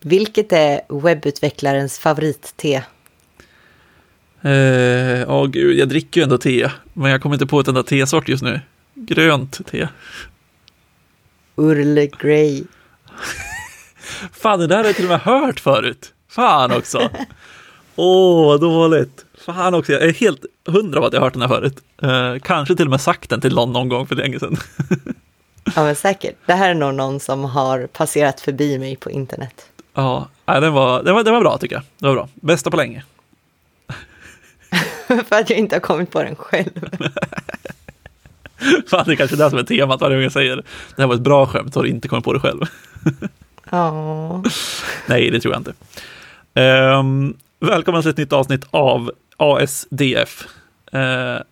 Vilket är webbutvecklarens favoritte? Eh, ja, gud, jag dricker ju ändå te, men jag kommer inte på ett enda tesort just nu. Grönt te. Earl Grey. Fan, det där har jag till och med hört förut. Fan också. Åh, oh, vad dåligt. Fan också, jag är helt hundra på att jag har hört den här förut. Eh, kanske till och med sagt den till någon någon gång för länge sedan. ja, men säkert. Det här är nog någon som har passerat förbi mig på internet. Ja, den var, den var, den var bra tycker jag. Det var bra. Bästa på länge. för att jag inte har kommit på den själv. Fan, det är kanske det som är temat varje gång jag säger det här var ett bra skämt, har du inte kommit på det själv. Ja. Nej, det tror jag inte. Um, välkommen till ett nytt avsnitt av ASDF. Uh,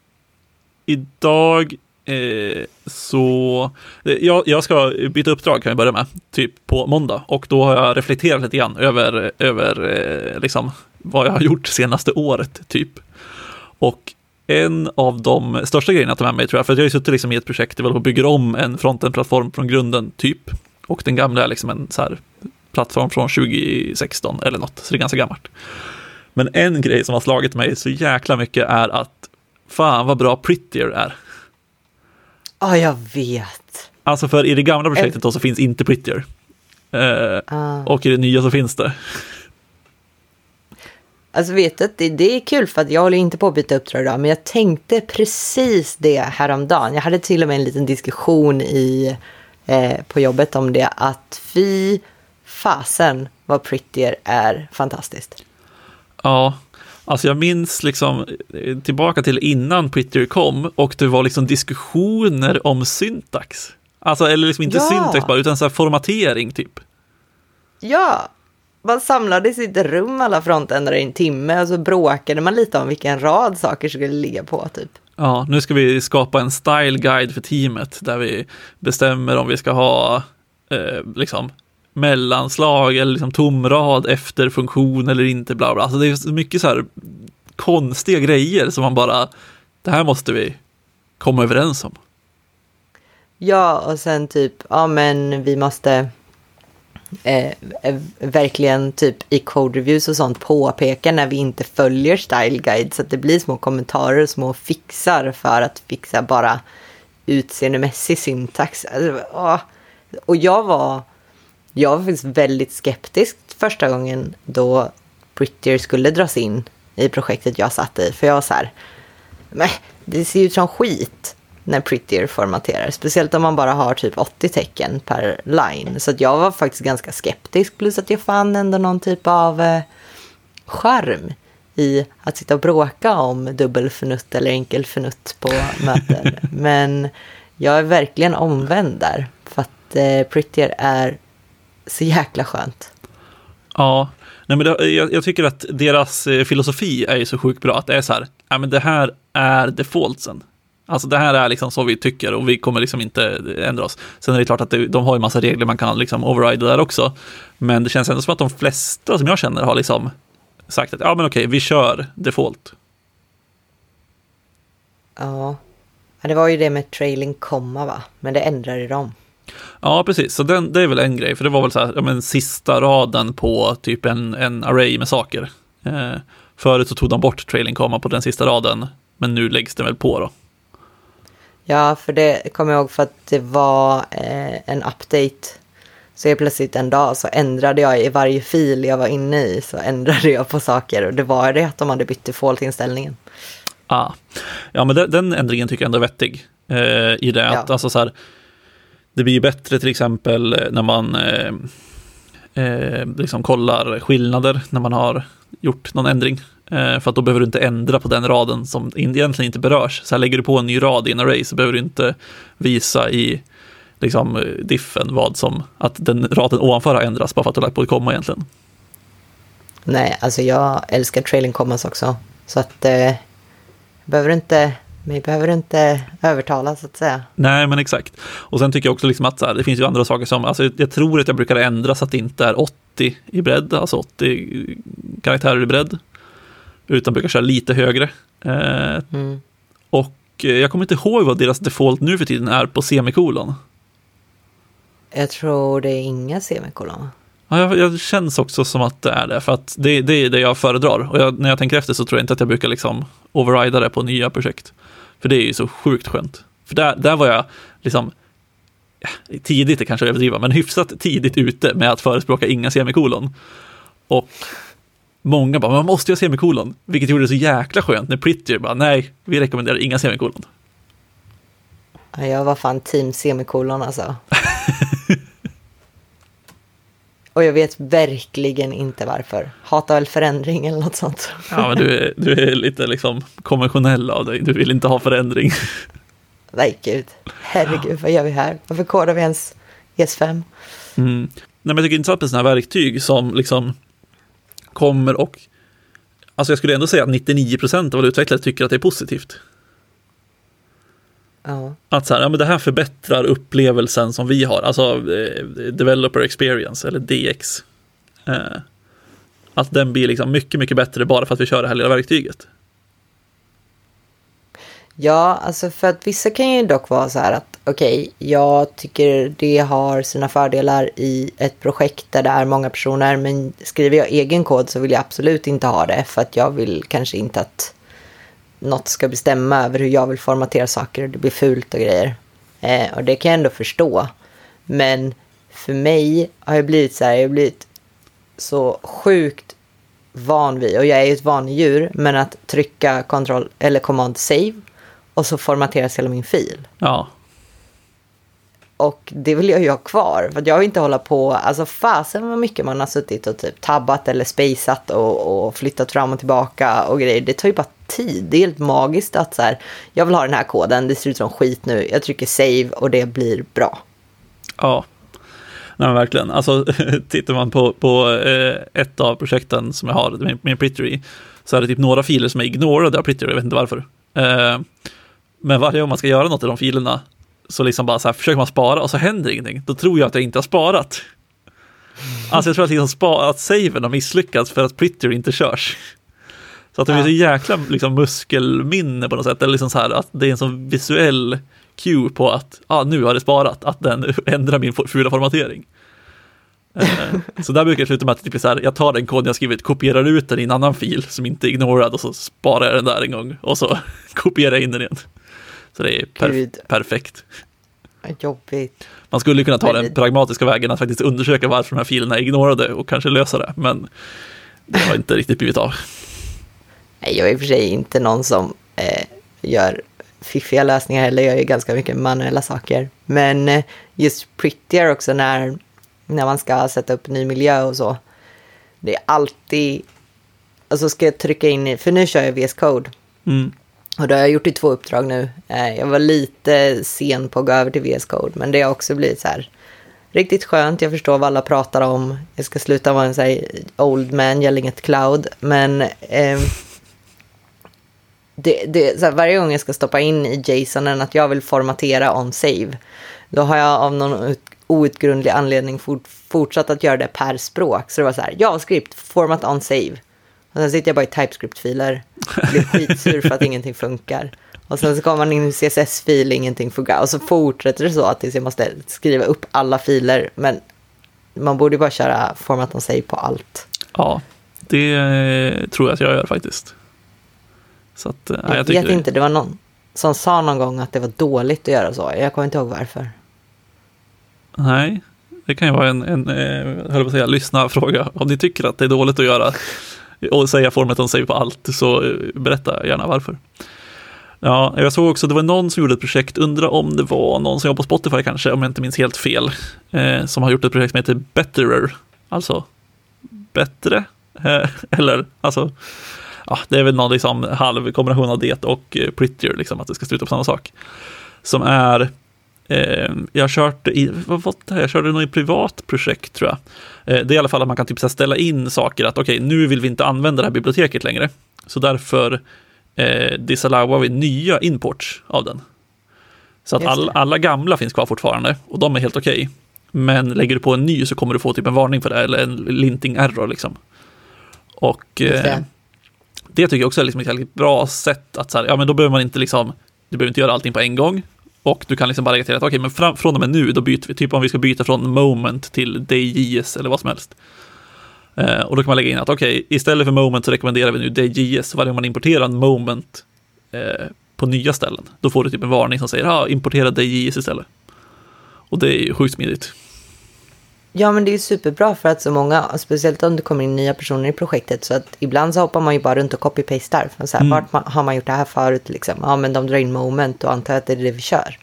idag Eh, så, eh, jag, jag ska byta uppdrag kan vi börja med, typ på måndag. Och då har jag reflekterat lite grann över, över eh, liksom, vad jag har gjort senaste året, typ. Och en av de största grejerna att ta med mig tror jag, för jag har ju suttit liksom i ett projekt där vi bygger om en frontend-plattform från grunden, typ. Och den gamla är liksom en så här plattform från 2016 eller något, så det är ganska gammalt. Men en grej som har slagit mig så jäkla mycket är att fan vad bra Prettier är. Ja, jag vet. Alltså för i det gamla projektet då så finns inte Prettier. Eh, ah. Och i det nya så finns det. Alltså vet du, det, det är kul för att jag håller inte på att byta uppdrag idag, men jag tänkte precis det häromdagen. Jag hade till och med en liten diskussion i, eh, på jobbet om det, att fy fasen vad Prettier är fantastiskt. Ja, alltså jag minns liksom eh, tillbaka till innan Prettier kom och det var liksom diskussioner om syntax. Alltså, eller liksom inte ja. syntax bara, utan så formatering typ. Ja, man samlades i ett rum alla frontändare i en timme och så bråkade man lite om vilken rad saker skulle ligga på typ. Ja, nu ska vi skapa en style guide för teamet där vi bestämmer om vi ska ha eh, liksom mellanslag eller liksom tomrad efter funktion eller inte. Bla bla. Alltså det är mycket så här konstiga grejer som man bara, det här måste vi komma överens om. Ja, och sen typ, ja men vi måste eh, eh verkligen typ i code reviews och sånt påpeka när vi inte följer style guide så att det blir små kommentarer och små fixar för att fixa bara utseendemässig syntax. Alltså, och jag var, jag var faktiskt väldigt skeptisk första gången då Prettier skulle dras in i projektet jag satt i. För jag var så här, men det ser ut som skit när Prettier formaterar. Speciellt om man bara har typ 80 tecken per line. Så jag var faktiskt ganska skeptisk. Plus att jag fann ändå någon typ av eh, charm i att sitta och bråka om dubbelförnutt eller enkelförnutt på möten. Men jag är verkligen omvänd där. För att eh, Prettier är så jäkla skönt. Ja, Nej, men det, jag, jag, tycker att deras eh, filosofi är så sjukt bra. Att det är så här, ja, men det här är defaultsen. Alltså det här är liksom så vi tycker och vi kommer liksom inte ändra oss. Sen är det klart att det, de har ju massa regler man kan liksom override där också. Men det känns ändå som att de flesta som jag känner har liksom sagt att ja men okej, vi kör default. Ja, det var ju det med trailing komma va, men det ändrade de. Ja, precis. Så den, det är väl en grej, för det var väl så här, ja, men sista raden på typ en, en array med saker. Eh, förut så tog de bort trailing komma på den sista raden, men nu läggs den väl på då. Ja, för det kommer jag ihåg för att det var eh, en update. Så jag plötsligt en dag så ändrade jag i varje fil jag var inne i så ändrade jag på saker och det var det att de hade bytt default-inställningen. Ah. Ja, men den, den, ändringen tycker jag ändå är vettig. Eh, I det att ja. alltså så här, det blir bättre till exempel eh, när man eh, eh, liksom kollar skillnader när man har gjort någon ändring. Eh, för att då behöver du inte ändra på den raden som egentligen inte berörs. Så här lägger du på en ny rad i en array så behöver du inte visa i liksom, eh, diffen vad som, att den raden ovanför har ändrats bara för att du har lagt på ett komma egentligen. Nej, alltså jag älskar trailing commas också. Så att eh, behöver inte mig behöver inte övertala så att säga. Nej, men exakt. Och sen tycker jag också liksom att här, det finns ju andra saker som, alltså jag tror att jag brukar ändra så att det inte är 80 i bredd, alltså 80 karaktärer i bredd utan brukar köra lite högre. Eh, mm. Och eh, jag kommer inte ihåg vad deras default nu för tiden är på semikolon. Jag tror det är inga semikolon. Ja, jag, jag känns också som att det är det, för att det, det är det jag föredrar. Och jag, när jag tänker efter så tror jag inte att jag brukar liksom overrida det på nya projekt. För det är ju så sjukt skönt. För där, där var jag liksom, tidigt är kanske överdriva, men hyfsat tidigt ute med att förespråka inga semikolon. Och många bara, man måste ju ha semikolon, vilket gjorde det så jäkla skönt när Prettier bara, nej, vi rekommenderar inga semikolon. Ja, Jag var fan team semikolon alltså. Och jag vet verkligen inte varför. Hatar väl förändring eller något sånt. Ja, men du är, du är lite liksom konventionell av dig, du vill inte ha förändring. Nej, gud. Herregud, vad gör vi här? Varför kodar vi ens ES5? Mm. Nej, men jag tycker inte att med sådana här verktyg som liksom kommer och Alltså jag skulle ändå säga att 99% av alla utvecklare tycker att det är positivt. Ja. Att så här, ja, men det här förbättrar upplevelsen som vi har, alltså eh, Developer Experience eller DX. Eh, att den blir liksom mycket, mycket bättre bara för att vi kör det här lilla verktyget. Ja, alltså för att vissa kan ju dock vara så här att okej, jag tycker det har sina fördelar i ett projekt där det är många personer, men skriver jag egen kod så vill jag absolut inte ha det för att jag vill kanske inte att något ska bestämma över hur jag vill formatera saker och det blir fult och grejer. Eh, och det kan jag ändå förstå. Men för mig har jag blivit så här, jag har blivit så sjukt van vid, och jag är ju ett vanedjur, men att trycka kontroll eller command save och så formateras hela min fil. Ja, och det vill jag ju ha kvar. För att jag vill inte hålla på, alltså fasen vad mycket man har suttit och typ tabbat eller spaceat och, och flyttat fram och tillbaka och grejer. Det tar ju bara tid. Det är helt magiskt att så här, jag vill ha den här koden, det ser ut som skit nu. Jag trycker save och det blir bra. ja. Nej, men verkligen. Alltså, tittar man på, på eh, ett av projekten som jag har med, med Prittery, så är det typ några filer som är ignorade av Prittery, jag vet inte varför. Eh, men varje gång man ska göra något i de filerna, så liksom bara så här, försöker man spara och så händer ingenting. Då tror jag att jag inte har sparat. Alltså jag tror att, liksom spa, att saven har misslyckats för att Prettier inte körs. Så att det blir så jäkla liksom, muskelminne på något sätt, eller liksom så här att det är en sån visuell cue på att ah, nu har det sparat, att den ändrar min fula formatering. Eh, så där brukar det sluta med att typ så här, jag tar den koden jag skrivit, kopierar ut den i en annan fil som inte är ignorad och så sparar jag den där en gång och så kopierar jag in den igen. Så det är perf Gud. perfekt. Jobbigt. Man skulle kunna ta Men den pragmatiska vägen att faktiskt undersöka varför de här filerna är ignorade och kanske lösa det, men det har inte riktigt blivit av. Jag är i och för sig inte någon som eh, gör fiffiga lösningar heller. Jag gör ganska mycket manuella saker. Men eh, just prettier också när, när man ska sätta upp ny miljö och så. Det är alltid... Alltså ska jag trycka in. För nu kör jag VS Code. Mm. Och det har jag gjort i två uppdrag nu. Eh, jag var lite sen på att gå över till VS Code, men det har också blivit så här riktigt skönt. Jag förstår vad alla pratar om. Jag ska sluta vara en så här old man yelling ett cloud, men eh, det, det, så här, varje gång jag ska stoppa in i JSONen att jag vill formatera on save, då har jag av någon ut, outgrundlig anledning fort, fortsatt att göra det per språk. Så det var så här, JavaScript, format on save. Och sen sitter jag bara i TypeScript-filer. Blir skitsur för att ingenting funkar. Och sen så kommer man in i CSS-fil, ingenting funkar. Och så fortsätter det så att tills jag måste skriva upp alla filer. Men man borde ju bara köra format on save på allt. Ja, det tror jag att jag gör faktiskt. Så att, eh, Jag, jag vet inte, det var någon som sa någon gång att det var dåligt att göra så. Jag kommer inte ihåg varför. Nej, det kan ju vara en, en eh, höll på att säga, lyssna fråga. Om ni tycker att det är dåligt att göra och säga formet säger på allt, så eh, berätta gärna varför. Ja, jag såg också, det var någon som gjorde ett projekt, undrar om det var någon som jobbar på Spotify kanske, om jag inte minns helt fel, eh, som har gjort ett projekt som heter Betterer, alltså bättre, eh, eller alltså, ja, det är väl någon liksom halv kombination av det och eh, Prettier, liksom att det ska sluta på samma sak. Som är jag har kört i, vad var det här? Jag körde nog i privat projekt tror jag. Eh, det är i alla fall att man kan typ ställa in saker att okej, nu vill vi inte använda det här biblioteket längre. Så därför eh, disallowar vi nya imports av den. Så att all, alla gamla finns kvar fortfarande och de är helt okej. Men lägger du på en ny så kommer du få typ en varning för det eller en linting error liksom. Och eh, det. tycker jag också är liksom ett bra sätt att så här, ja men då behöver man inte liksom, du behöver inte göra allting på en gång. Och du kan liksom bara lägga till att okej, okay, men fram, från och med nu, då byter vi, typ om vi ska byta från moment till DJS eller vad som helst. Eh, och då kan man lägga in att okej, okay, istället för moment så rekommenderar vi nu DJS varje gång man importerar en moment eh, på nya ställen. Då får du typ en varning som säger, ah, importera DJS istället. Och det är ju sjukt smidigt. Ja, men det är superbra för att så många, speciellt om det kommer in nya personer i projektet, så att ibland så hoppar man ju bara runt och copy-pastar. Så här, mm. Vart man, har man gjort det här förut liksom? Ja, men de drar in moment och antar att det är det vi kör.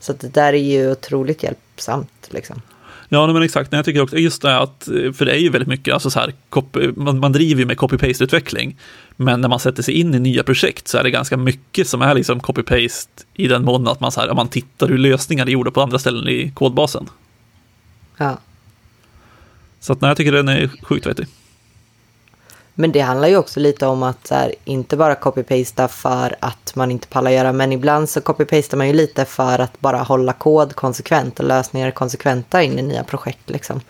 Så att det där är ju otroligt hjälpsamt liksom. Ja, men exakt. Jag tycker också just det att, för det är ju väldigt mycket, alltså så här, copy, man, man driver ju med copy-paste-utveckling. Men när man sätter sig in i nya projekt så är det ganska mycket som är liksom copy-paste i den mån att man, så här, man tittar hur lösningar är gjorda på andra ställen i kodbasen. Ja. Så att, nej, jag tycker den är sjukt vettig. Men det handlar ju också lite om att här, inte bara copy-pasta för att man inte pallar göra, men ibland så copy-pastar man ju lite för att bara hålla kod konsekvent och lösningar konsekventa in i nya projekt. Liksom.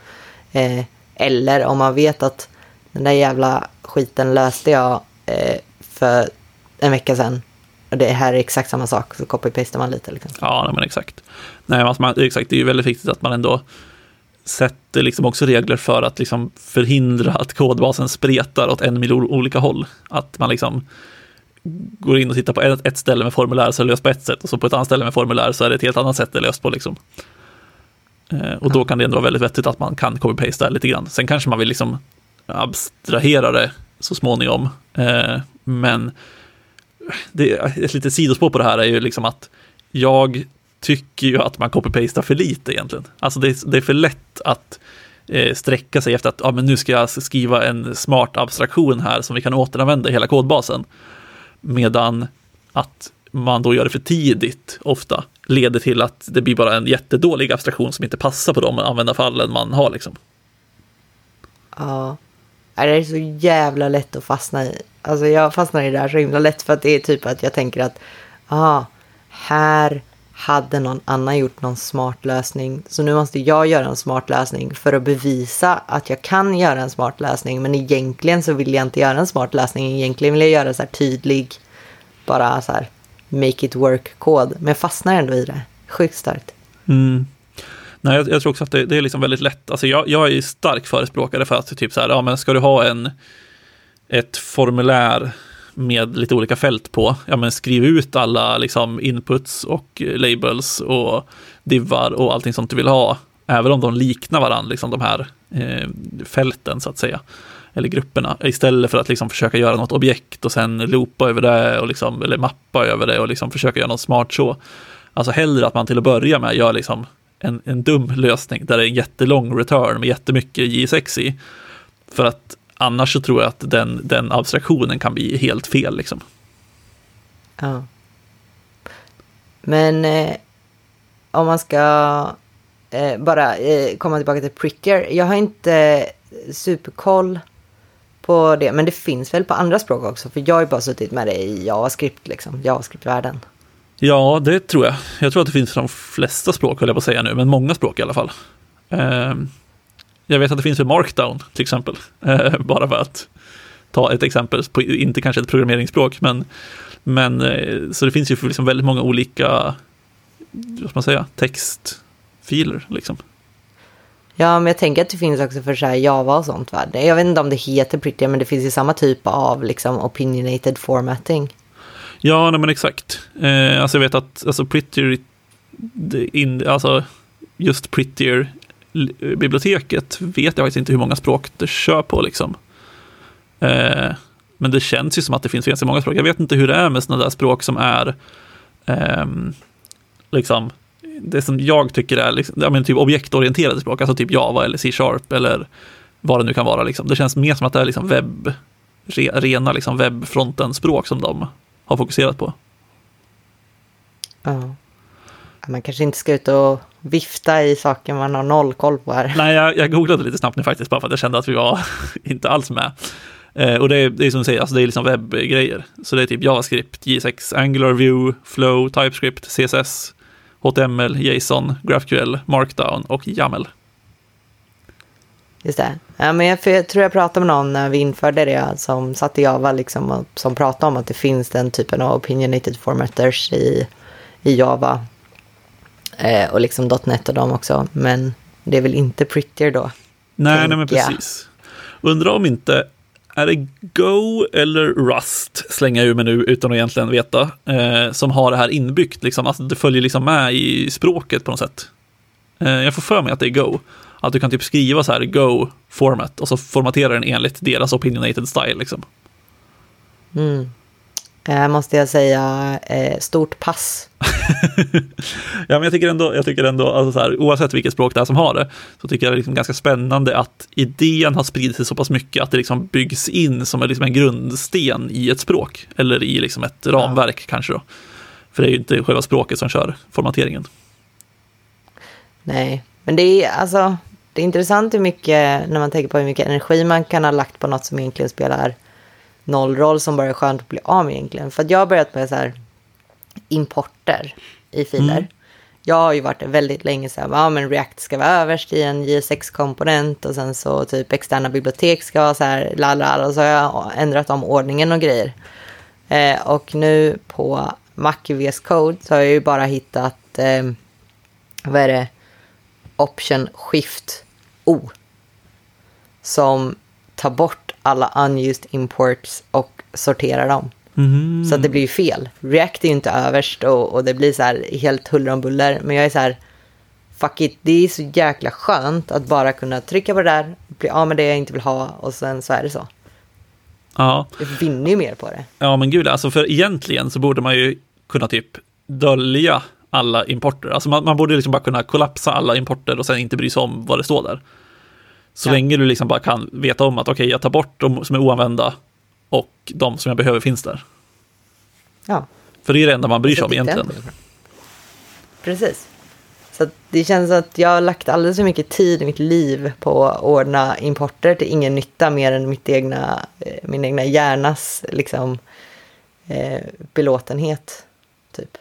Eh, eller om man vet att den där jävla skiten löste jag eh, för en vecka sedan. Och det här är exakt samma sak, så copy-pastar man lite. Liksom. Ja, nej, men exakt. Nej, alltså man, exakt. Det är ju väldigt viktigt att man ändå sätter liksom också regler för att liksom förhindra att kodbasen spretar åt en miljon olika håll. Att man liksom går in och tittar på ett, ett ställe med formulär så är det löst på ett sätt och så på ett annat ställe med formulär så är det ett helt annat sätt det är löst på. Liksom. Eh, och då kan det ändå vara väldigt vettigt att man kan copy-pasta lite grann. Sen kanske man vill liksom abstrahera det så småningom. Eh, men det, ett litet sidospår på det här är ju liksom att jag tycker ju att man copy-pastar för lite egentligen. Alltså det, det är för lätt att eh, sträcka sig efter att ja, men nu ska jag skriva en smart abstraktion här som vi kan återanvända i hela kodbasen. Medan att man då gör det för tidigt ofta leder till att det blir bara en jättedålig abstraktion som inte passar på de användarfallen man har. Liksom. Ja, det är så jävla lätt att fastna i. Alltså jag fastnar i det här så himla lätt för att det är typ att jag tänker att ja, här hade någon annan gjort någon smart lösning. Så nu måste jag göra en smart lösning för att bevisa att jag kan göra en smart lösning. Men egentligen så vill jag inte göra en smart lösning. Egentligen vill jag göra så här tydlig, bara så här make it work-kod. Men jag fastnar ändå i det. Sjukt starkt. Mm. Nej, jag, jag, tror också att det, det, är liksom väldigt lätt. Alltså jag, jag är stark förespråkare för att typ så här, ja men ska du ha en, ett formulär med lite olika fält på. Ja, men skriv ut alla liksom, inputs och labels och divar och allting sånt du vill ha. Även om de liknar varandra, liksom de här eh, fälten så att säga. Eller grupperna. Istället för att liksom försöka göra något objekt och sen loopa över det och liksom, eller mappa över det och liksom försöka göra något smart så. Alltså hellre att man till att börja med gör liksom en, en dum lösning där det är en jättelång return med jättemycket J6 i. För att annars så tror jag att den, den abstraktionen kan bli helt fel. Liksom. Ja. Men eh, om man ska eh, bara eh, komma tillbaka till Pricker. Jag har inte superkoll på det, men det finns väl på andra språk också? För jag har ju bara suttit med det i JavaScript, liksom, JavaScript-världen. Ja, det tror jag. Jag tror att det finns för de flesta språk, höll jag på att säga nu, men många språk i alla fall. Jag vet att det finns för Markdown till exempel. Eh, bara för att ta ett exempel, på, inte kanske ett programmeringsspråk, men, men eh, så det finns ju för liksom väldigt många olika, vad ska man säga, textfiler liksom. Ja, men jag tänker att det finns också för så Java och sånt. Va? Jag vet inte om det heter Pretty, men det finns ju samma typ av liksom, opinionated formatting. Ja, nej, men exakt. Eh, alltså jag vet att alltså, Prettier, in, alltså just Prettier biblioteket vet jag faktiskt inte hur många språk det kör på liksom. Eh, men det känns ju som att det finns ganska många språk. Jag vet inte hur det är med sådana där språk som är eh, liksom det som jag tycker är liksom, jag typ objektorienterade språk, alltså typ Java eller C-sharp eller vad det nu kan vara. Liksom. Det känns mer som att det är liksom webb, re, rena liksom webbfronten-språk som de har fokuserat på. Ja. Man kanske inte ska ut och vifta i saker man har noll koll på här. Nej, jag, jag googlade lite snabbt nu faktiskt, bara för att jag kände att vi var inte alls med. Eh, och det är, det är som du säger, alltså det är liksom webbgrejer. Så det är typ JavaScript, J6, Angular, Vue, Flow, TypeScript, CSS, HTML, JSON, GraphQL, Markdown och YAML. Just det. Ja, men jag, jag, tror jag pratade med någon när vi införde det som satt i Java liksom, och, som pratade om att det finns den typen av opinionated formatters i, i Java Eh, och liksom .NET och dem också. Men det är väl inte prettier då. Nej, nej men precis. Undrar om inte, är det Go eller Rust, slänger jag ur mig nu utan att egentligen veta, eh, som har det här inbyggt, liksom, alltså det följer liksom med i språket på något sätt. Eh, jag får för mig att det är Go. Att du kan typ skriva så här Go format och så formaterar den enligt deras opinionated style liksom. Mm. Eh, måste jag säga eh, stort pass. Ja, men jag tycker ändå, jag tycker ändå alltså så här, oavsett vilket språk det är som har det, så tycker jag det är liksom ganska spännande att idén har spridit sig så pass mycket att det liksom byggs in som en, liksom en grundsten i ett språk, eller i liksom ett ramverk kanske då. För det är ju inte själva språket som kör formateringen. Nej, men det är alltså det är intressant hur mycket, när man tänker på hur mycket energi man kan ha lagt på något som egentligen spelar noll roll, som bara är skönt att bli av med egentligen. För att jag har börjat med så här importer i filer. Mm. Jag har ju varit väldigt länge så här, ja men React ska vara överst i en JSX-komponent och sen så typ externa bibliotek ska vara så här, lalala, och så har jag ändrat om ordningen och grejer. Eh, och nu på Mac VS Code så har jag ju bara hittat, eh, vad är det, option shift O. Som tar bort alla unused imports och sorterar dem. Mhm. Så att det blir ju fel. React är ju inte överst och, och det blir så här helt huller om buller. Men jag är så här, fuck it, det är så jäkla skönt att bara kunna trycka på det där, bli av med det jag inte vill ha och sen så är det så. Ja. Jag vinner ju mer på det. ja, men gud, alltså för egentligen så borde man ju kunna typ dölja alla importer. Alltså man, man borde liksom bara kunna kollapsa alla importer och sen inte bry sig om vad det står där. Så Ja. länge du liksom bara kan veta om att okej, jag tar bort de som är oanvända och de som jag behöver finns där. Ja, För det är det enda man bryr sig om egentligen. precis. Så det känns att jag har lagt alldeles för mycket tid i mitt liv på att ordna importer till ingen nytta mer än mitt egna, eh, min egna hjärnas liksom, eh, belåtenhet. Typ.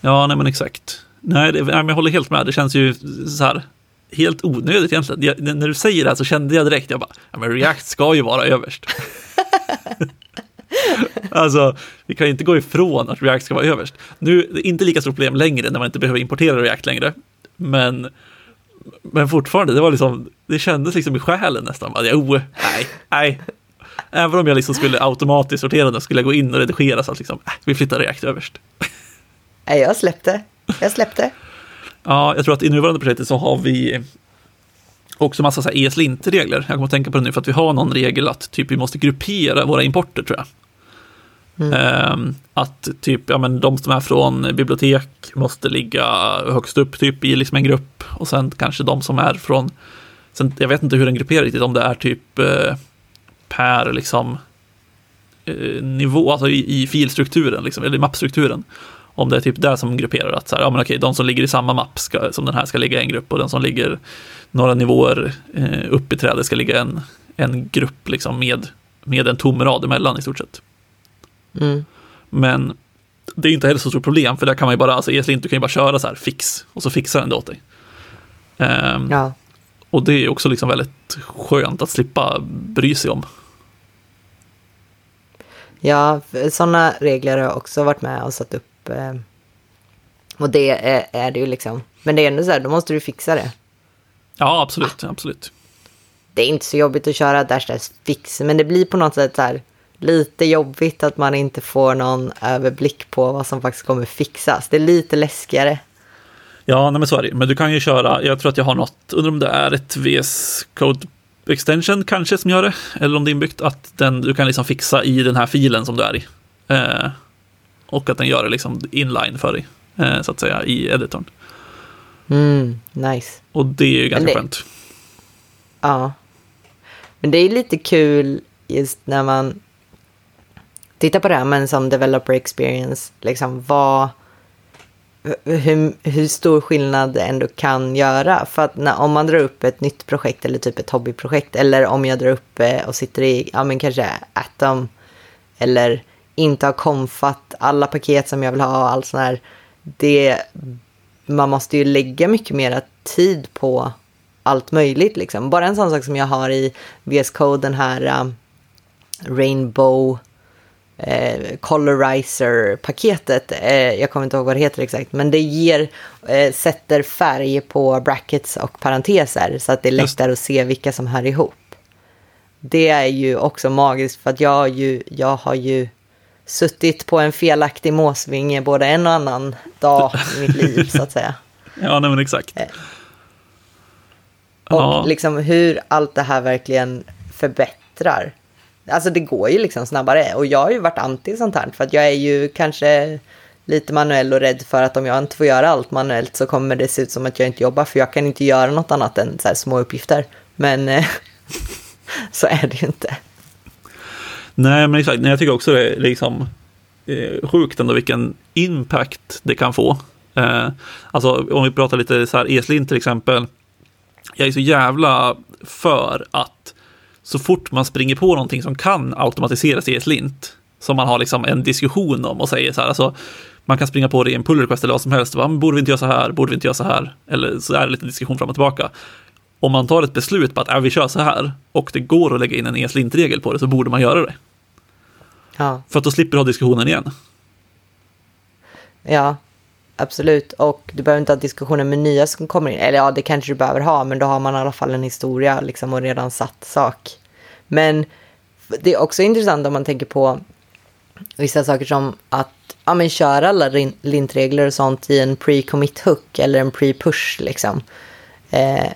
Ja, nej men exakt. Nej, det, nej, men jag håller helt med. Det känns ju så här helt onödigt egentligen. Jag, när du säger det här så kände jag direkt, jag bara, ja, men React ska ju vara överst. alltså, vi kan ju inte gå ifrån att React ska vara överst. Nu, det är inte lika stort problem längre när man inte behöver importera React längre. Men, men fortfarande, det var liksom, det kändes liksom i själen nästan. Bara, jo, nej, nej. Även om jag liksom skulle automatiskt sortera den, skulle jag gå in och redigera så att liksom, äh, vi flyttar React överst. Nej, jag släppte. Jag släppte. Ja, jag tror att i nuvarande projektet så har vi också massa så här ESLint-regler. Jag kommer att tänka på det nu för att vi har någon regel att typ vi måste gruppera våra importer tror jag. Ehm, att typ, ja men de som är från bibliotek måste ligga högst upp typ i liksom en grupp och sen kanske de som är från, sen, jag vet inte hur den grupperar riktigt, om det är typ eh, per liksom eh, nivå, alltså i, i filstrukturen, liksom, eller i mappstrukturen. Om det är typ där som grupperar att så här, ja men okej, de som ligger i samma mapp ska, som den här ska ligga i en grupp och den som ligger några nivåer eh, upp i trädet ska ligga en, en grupp liksom med, med en tom rad emellan i stort sett. Mm. Men det är inte heller så stort problem för där kan man ju bara, alltså ESLint, du kan ju bara köra så här fix och så fixar den det åt dig. Ehm, Ja. Och det är också liksom väldigt skönt att slippa bry sig om. Ja, sådana regler har jag också varit med och satt upp. Eh, och det är, är det ju liksom. Men det är ändå så här, då måste du fixa det. Ja, absolut, absolut. Det är inte så jobbigt att köra dash dash fix, men det blir på något sätt så här lite jobbigt att man inte får någon överblick på vad som faktiskt kommer fixas. Det är lite läskigare. Ja, nej men så är det Men du kan ju köra, jag tror att jag har något, undrar om det är ett VS Code Extension kanske som gör det, eller om det är inbyggt, att den, du kan liksom fixa i den här filen som du är i. Eh, och att den gör det liksom inline för dig, eh, så att säga, i editorn. Mm, nice. Och det är ju ganska det- skönt. Ja. Men det är lite kul just när man tittar på det här, men som developer experience, liksom vad, hur, hur stor skillnad det ändå kan göra. För att när, om man drar upp ett nytt projekt eller typ ett hobbyprojekt, eller om jag drar upp eh, och sitter i, ja men kanske Atom, eller inte har konfat alla paket som jag vill ha och allt sånt här. Det, man måste ju lägga mycket mer tid på allt möjligt liksom. Bara en sån sak som jag har i VS Code, den här um, Rainbow eh, colorizer-paketet. Eh, jag kommer inte ihåg vad det heter exakt, men det ger, eh, sätter färg på brackets och parenteser så att det är lättare att se vilka som hör ihop. Det är ju också magiskt för att jag, har ju, jag har ju suttit på en felaktig måsvinge både en och annan dag i mitt liv så att säga. Ja, nej, men exakt. Eh. Och Ja. liksom hur allt det här verkligen förbättrar. Alltså det går ju liksom snabbare och jag har ju varit anti sånt här för att jag är ju kanske lite manuell och rädd för att om jag inte får göra allt manuellt så kommer det se ut som att jag inte jobbar för jag kan inte göra något annat än så små uppgifter. Men eh, så är det ju inte. Nej, men exakt. Nej, Jag tycker också det är liksom eh, sjukt ändå vilken impact det kan få. Eh, alltså om vi pratar lite så här ESLIN till exempel. Jag är så jävla för att så fort man springer på någonting som kan automatiseras i ESLint, som man har liksom en diskussion om och säger så här, alltså man kan springa på det i en pull request eller vad som helst, bara, borde vi inte göra så här, borde vi inte göra så här, eller så är det lite diskussion fram och tillbaka. Om man tar ett beslut på att äh, vi kör så här och det går att lägga in en ESLint-regel på det så borde man göra det. Ja, För att då slipper du ha diskussionen igen. ja, absolut. Och du behöver inte ha diskussioner med nya som kommer in. Eller ja, det kanske du behöver ha, men då har man i alla fall en historia liksom och redan satt sak. Men det är också intressant om man tänker på vissa saker som att ja, men köra alla lintregler och sånt i en pre-commit hook eller en pre-push liksom. Eh,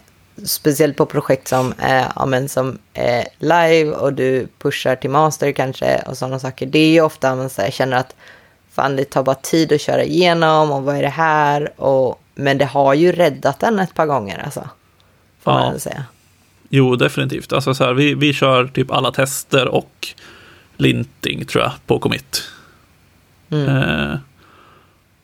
speciellt på projekt som är ja, men som är live och du pushar till master kanske och sådana saker. Det är ju ofta man så här, känner att fan det tar bara tid att köra igenom och vad är det här? Och, men det har ju räddat den ett par gånger alltså. Får Ja. man säga. Jo, definitivt. Alltså så här, vi, vi kör typ alla tester och linting tror jag på commit. Mm. Eh,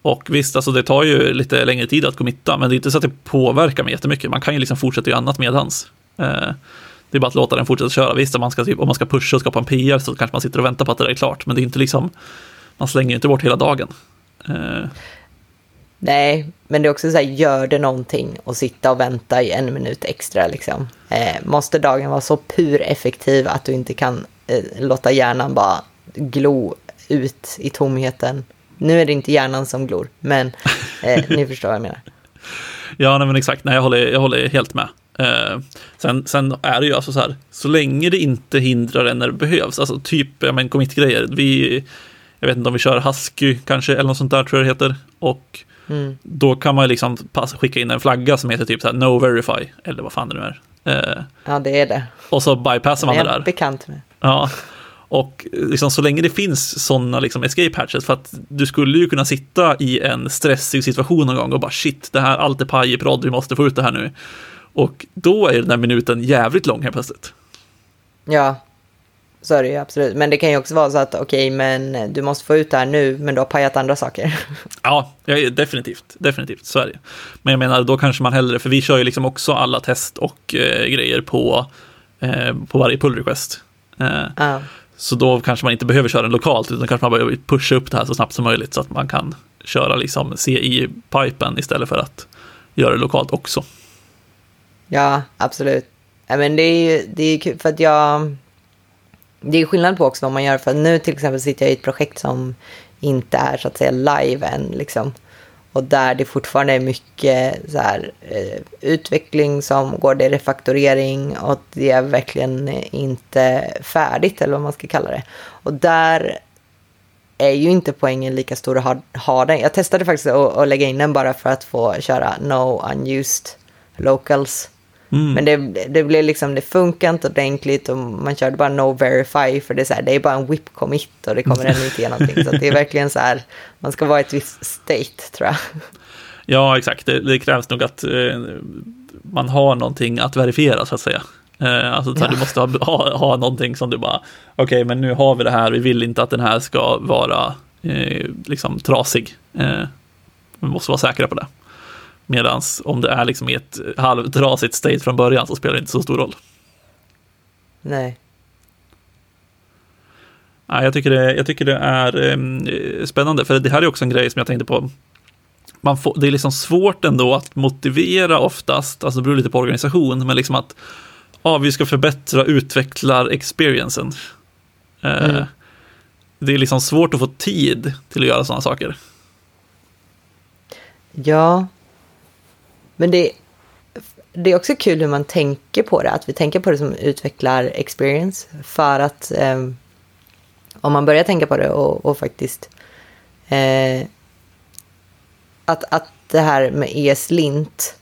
och visst, alltså det tar ju lite längre tid att committa, men det är inte så att det påverkar mig jättemycket. Man kan ju liksom fortsätta göra annat medans. Eh, det är bara att låta den fortsätta köra. Visst, om man ska, typ, om man ska pusha och skapa en PR så kanske man sitter och väntar på att det där är klart, men det är inte liksom, man slänger ju inte bort hela dagen. Eh, Nej, men det är också så här, gör det någonting och sitta och vänta i en minut extra liksom. Eh, måste dagen vara så pur effektiv att du inte kan eh, låta hjärnan bara glo ut i tomheten. Nu är det inte hjärnan som glor, men eh, ni förstår vad jag menar. Ja, nej, men exakt. Nej, jag håller, jag håller helt med. Eh, sen, sen är det ju alltså så här, så länge det inte hindrar en när det behövs, alltså typ, ja men commit-grejer, vi, jag vet inte om vi kör Husky kanske, eller något sånt där tror jag det heter, och Mm. då kan man ju liksom pass, skicka in en flagga som heter typ så här no verify, eller vad fan det nu är. Eh, Ja, det är det. och så bypassar man Jag det är där. bekant med. Ja, och liksom så länge det finns sådana liksom escape hatches, för att du skulle ju kunna sitta i en stressig situation någon gång och bara shit, det här, allt är paj i prodd, vi måste få ut det här nu. Och då är den här minuten jävligt lång helt plötsligt. Ja, så är det ju absolut. Men det kan ju också vara så att okej, men du måste få ut det här nu, men du har pajat andra saker. Ja, ja, definitivt, definitivt, så är det. Men jag menar, då kanske man hellre, för vi kör ju liksom också alla test och eh, grejer på, eh, på varje pull request. Eh, ja. Så då kanske man inte behöver köra den lokalt, utan kanske man behöver pusha upp det här så snabbt som möjligt så att man kan köra liksom CI-pipen istället för att göra det lokalt också. Ja, absolut. I men det är ju det är kul för att jag... Det är skillnad på också vad man gör. För nu till exempel sitter jag i ett projekt som inte är så att säga live än. Liksom. Och där det fortfarande är mycket så här, eh, utveckling som går, det är refaktorering och det är verkligen inte färdigt eller vad man ska kalla det. Och där är ju inte poängen lika stor att ha, ha den. Jag testade faktiskt att, att lägga in den bara för att få köra no unused locals. Mm. Men det, det blev liksom, det funkar inte ordentligt och man körde bara no verify för det är så här, det är bara en whip commit och det kommer ändå inte ge någonting. Så det är verkligen så här, man ska vara i ett visst state tror jag. Ja, exakt. Det, det krävs nog att eh, man har någonting att verifiera så att säga. Eh, alltså Ja. du måste ha, ha, ha någonting som du bara, okej, men nu har vi det här, vi vill inte att den här ska vara eh, liksom trasig. Eh, vi måste vara säkra på det. Medan om det är liksom i ett halvtrasigt state från början så spelar det inte så stor roll. Nej. Nej, jag, tycker det, jag tycker det är eh, spännande, för det här är också en grej som jag tänkte på. Man får, det är liksom svårt ändå att motivera oftast, alltså det beror lite på organisation, men liksom att ja, vi ska förbättra utvecklar-experiencen. Eh, Mm. det är liksom svårt att få tid till att göra sådana saker. Ja. Men det, det är också kul hur man tänker på det. Att vi tänker på det som utvecklar experience. För att eh, om man börjar tänka på det och, och faktiskt eh, att, att det här med ESLint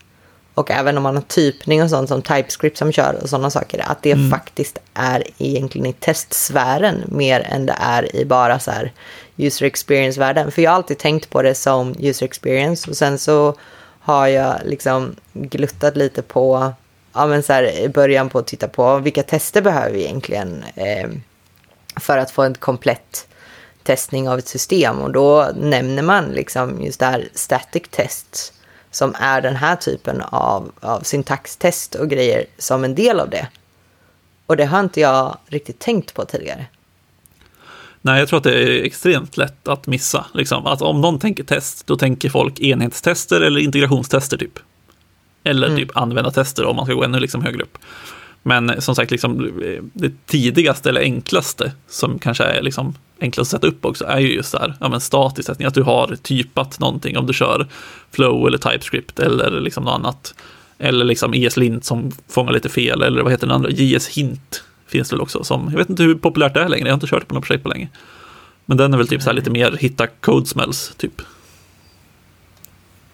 och även om man har typning och sånt som TypeScript som kör och sådana saker, att det mm. faktiskt är egentligen i testsfären mer än det är i bara så här user experience-världen. För jag har alltid tänkt på det som user experience och sen så har jag liksom gluttat lite på, ja men så här i början på att titta på vilka tester behöver vi egentligen eh, för att få en komplett testning av ett system och då nämner man liksom just det här static test som är den här typen av, av syntaxtest och grejer som en del av det. Och det har inte jag riktigt tänkt på tidigare. Nej, jag tror att det är extremt lätt att missa. Liksom. Att om någon tänker test, då tänker folk enhetstester eller integrationstester typ. Eller mm. typ användartester om man ska gå ännu liksom högre upp. Men som sagt, liksom, det tidigaste eller enklaste som kanske är liksom enklast att sätta upp också är ju just här, ja men statisk sättning, att du har typat någonting om du kör Flow eller TypeScript eller liksom något annat. Eller liksom ESLint som fångar lite fel, eller vad heter den andra, JS-hint finns det väl också som, jag vet inte hur populärt det är längre, jag har inte kört på något projekt på länge. Men den är väl typ så här lite mer hitta code smells, typ.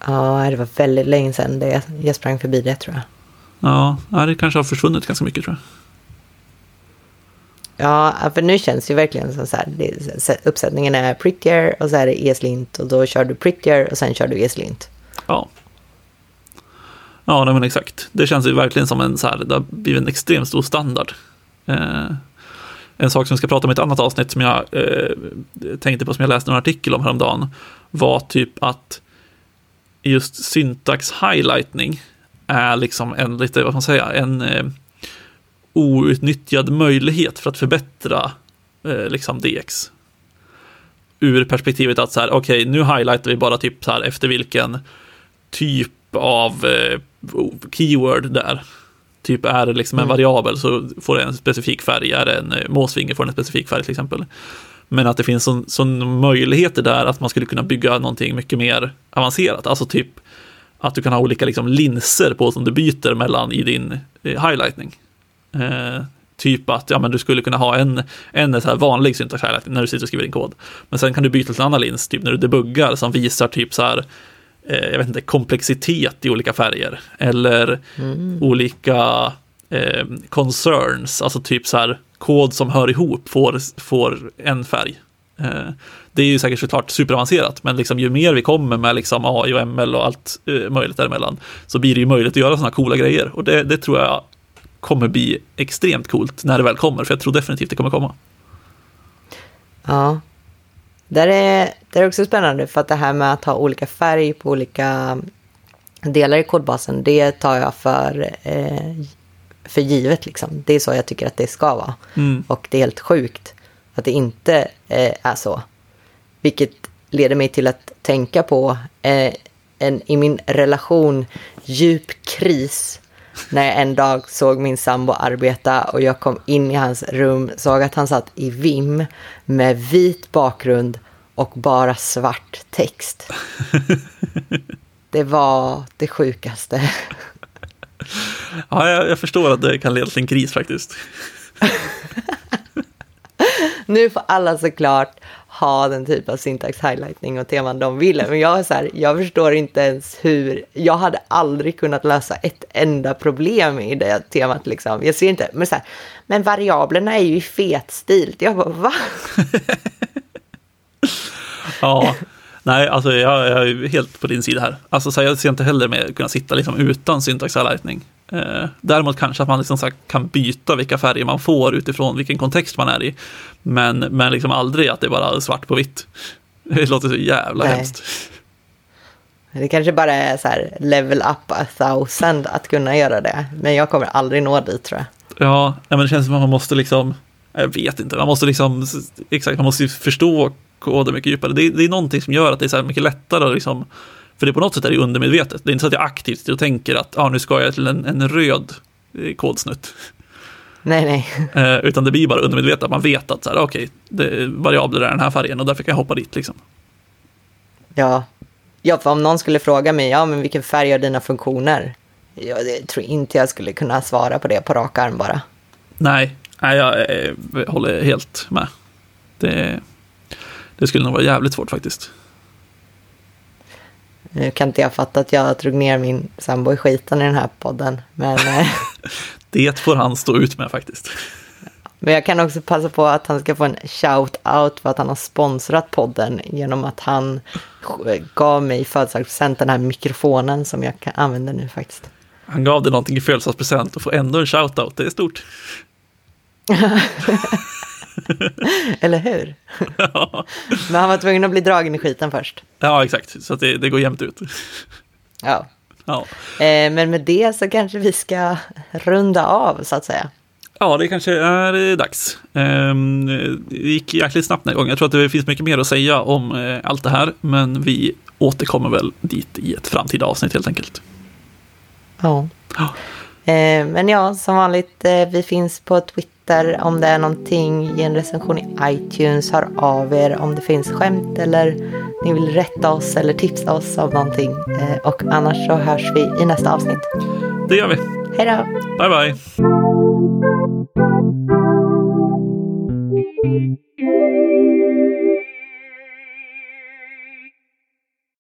Ja, det var väldigt länge sedan det, jag sprang förbi det tror jag. Ja, det kanske har försvunnit ganska mycket tror jag. Ja, för nu känns det verkligen som så här, det, uppsättningen är prettier och så är det ESLint och då kör du prettier och sen kör du ESLint. Ja. Ja, nej, men exakt. Det känns ju verkligen som en så här, det har blivit en extremt stor standard. Eh, en sak som vi ska prata om i ett annat avsnitt som jag eh, tänkte på, som jag läste en artikel om häromdagen, var typ att just syntax highlightning är liksom en lite, vad man säga, en eh, outnyttjad möjlighet för att förbättra eh, liksom DX. Ur perspektivet att så här, okej, okay, nu highlightar vi bara typ så här efter vilken typ av eh, keyword där. Typ är liksom en mm. variabel så får det en specifik färg, är det en eh, måsvinge får den en specifik färg till exempel. Men att det finns sån, sån möjligheter där att man skulle kunna bygga någonting mycket mer avancerat. Alltså typ att du kan ha olika liksom, linser på som du byter mellan i din eh, highlightning. Eh, typ att ja, men du skulle kunna ha en, en så här vanlig syntax highlighting när du sitter och skriver din kod. Men sen kan du byta till en annan lins, typ när du debuggar, som visar typ så här, jag vet inte, komplexitet i olika färger. Eller mm. olika eh, concerns, alltså typ så här kod som hör ihop får, får en färg. Eh, det är ju säkert såklart superavancerat, men liksom ju mer vi kommer med liksom AI och ML och allt eh, möjligt däremellan, så blir det ju möjligt att göra sådana coola grejer. Och det, det tror jag kommer bli extremt coolt när det väl kommer, för jag tror definitivt det kommer komma. Ja, där är, det är också spännande för att det här med att ha olika färg på olika delar i kodbasen, det tar jag för, eh, för givet. Liksom. Det är så jag tycker att det ska vara. Mm. Och det är helt sjukt att det inte eh, är så. Vilket leder mig till att tänka på eh, en i min relation djup kris när jag en dag såg min sambo arbeta och jag kom in i hans rum, såg att han satt i VIM med vit bakgrund och bara svart text. Det var det sjukaste. Ja, jag, jag förstår att det kan leda till en kris faktiskt. nu får alla såklart ha den typ av syntax highlightning och teman de ville. Men jag, är så här, jag förstår inte ens hur, jag hade aldrig kunnat lösa ett enda problem i det temat. Liksom. Jag ser inte, men, så här, men variablerna är ju i fet stil. Jag bara, va? ja, nej, alltså jag, jag, är helt på din sida här. Alltså, så jag ser inte heller med att kunna sitta liksom, utan syntax highlightning. Eh, däremot kanske att man liksom kan byta vilka färger man får utifrån vilken kontext man är i. Men, men liksom aldrig att det är bara svart på vitt. Det låter så jävla Nej. hemskt. Det kanske bara är så här level up a thousand att kunna göra det. Men jag kommer aldrig nå dit tror jag. Ja, men det känns som att man måste liksom, jag vet inte, man måste liksom, exakt, man måste förstå koden mycket djupare. Det, det är någonting som gör att det är så här mycket lättare att liksom för det på något sätt är det undermedvetet. Det är inte så att jag aktivt och tänker att ah, nu ska jag till en, en röd eh, kodsnutt. Nej, nej. Eh, utan det blir bara undermedvetet, man vet att så här, okej, okay, variabler är den här färgen och därför kan jag hoppa dit liksom. Ja. ja, för om någon skulle fråga mig, ja men vilken färg har dina funktioner? Ja, det tror inte jag skulle kunna svara på det på rak arm bara. Nej, nej jag, jag eh, håller helt med. Det, det skulle nog vara jävligt svårt faktiskt. Nu kan inte jag fatta att jag drog ner min sambo i skiten i den här podden. Men, eh, det får han stå ut med faktiskt. Men jag kan också passa på att han ska få en shout-out för att han har sponsrat podden genom att han gav mig i födelsedagspresent den här mikrofonen som jag kan använda nu faktiskt. Han gav dig någonting i födelsedagspresent och får ändå en shout-out, det är stort. Eller hur? Ja. Men han var tvungen att bli dragen i skiten först. Ja, exakt. Så att det, det går jämnt ut. Ja. ja. Eh, men med det så kanske vi ska runda av, så att säga. Ja, det kanske är dags. Ehm, det gick jäkligt snabbt den här gången. Jag tror att det finns mycket mer att säga om eh, allt det här, men vi återkommer väl dit i ett framtida avsnitt helt enkelt. Ja. Eh, men ja, som vanligt, vi finns på Twitter berättar om det är någonting. Ge en recension i iTunes. Hör av er om det finns skämt eller ni vill rätta oss eller tipsa oss om någonting. Eh, och annars så hörs vi i nästa avsnitt. Det gör vi. Hej då. Bye, bye. Thank you.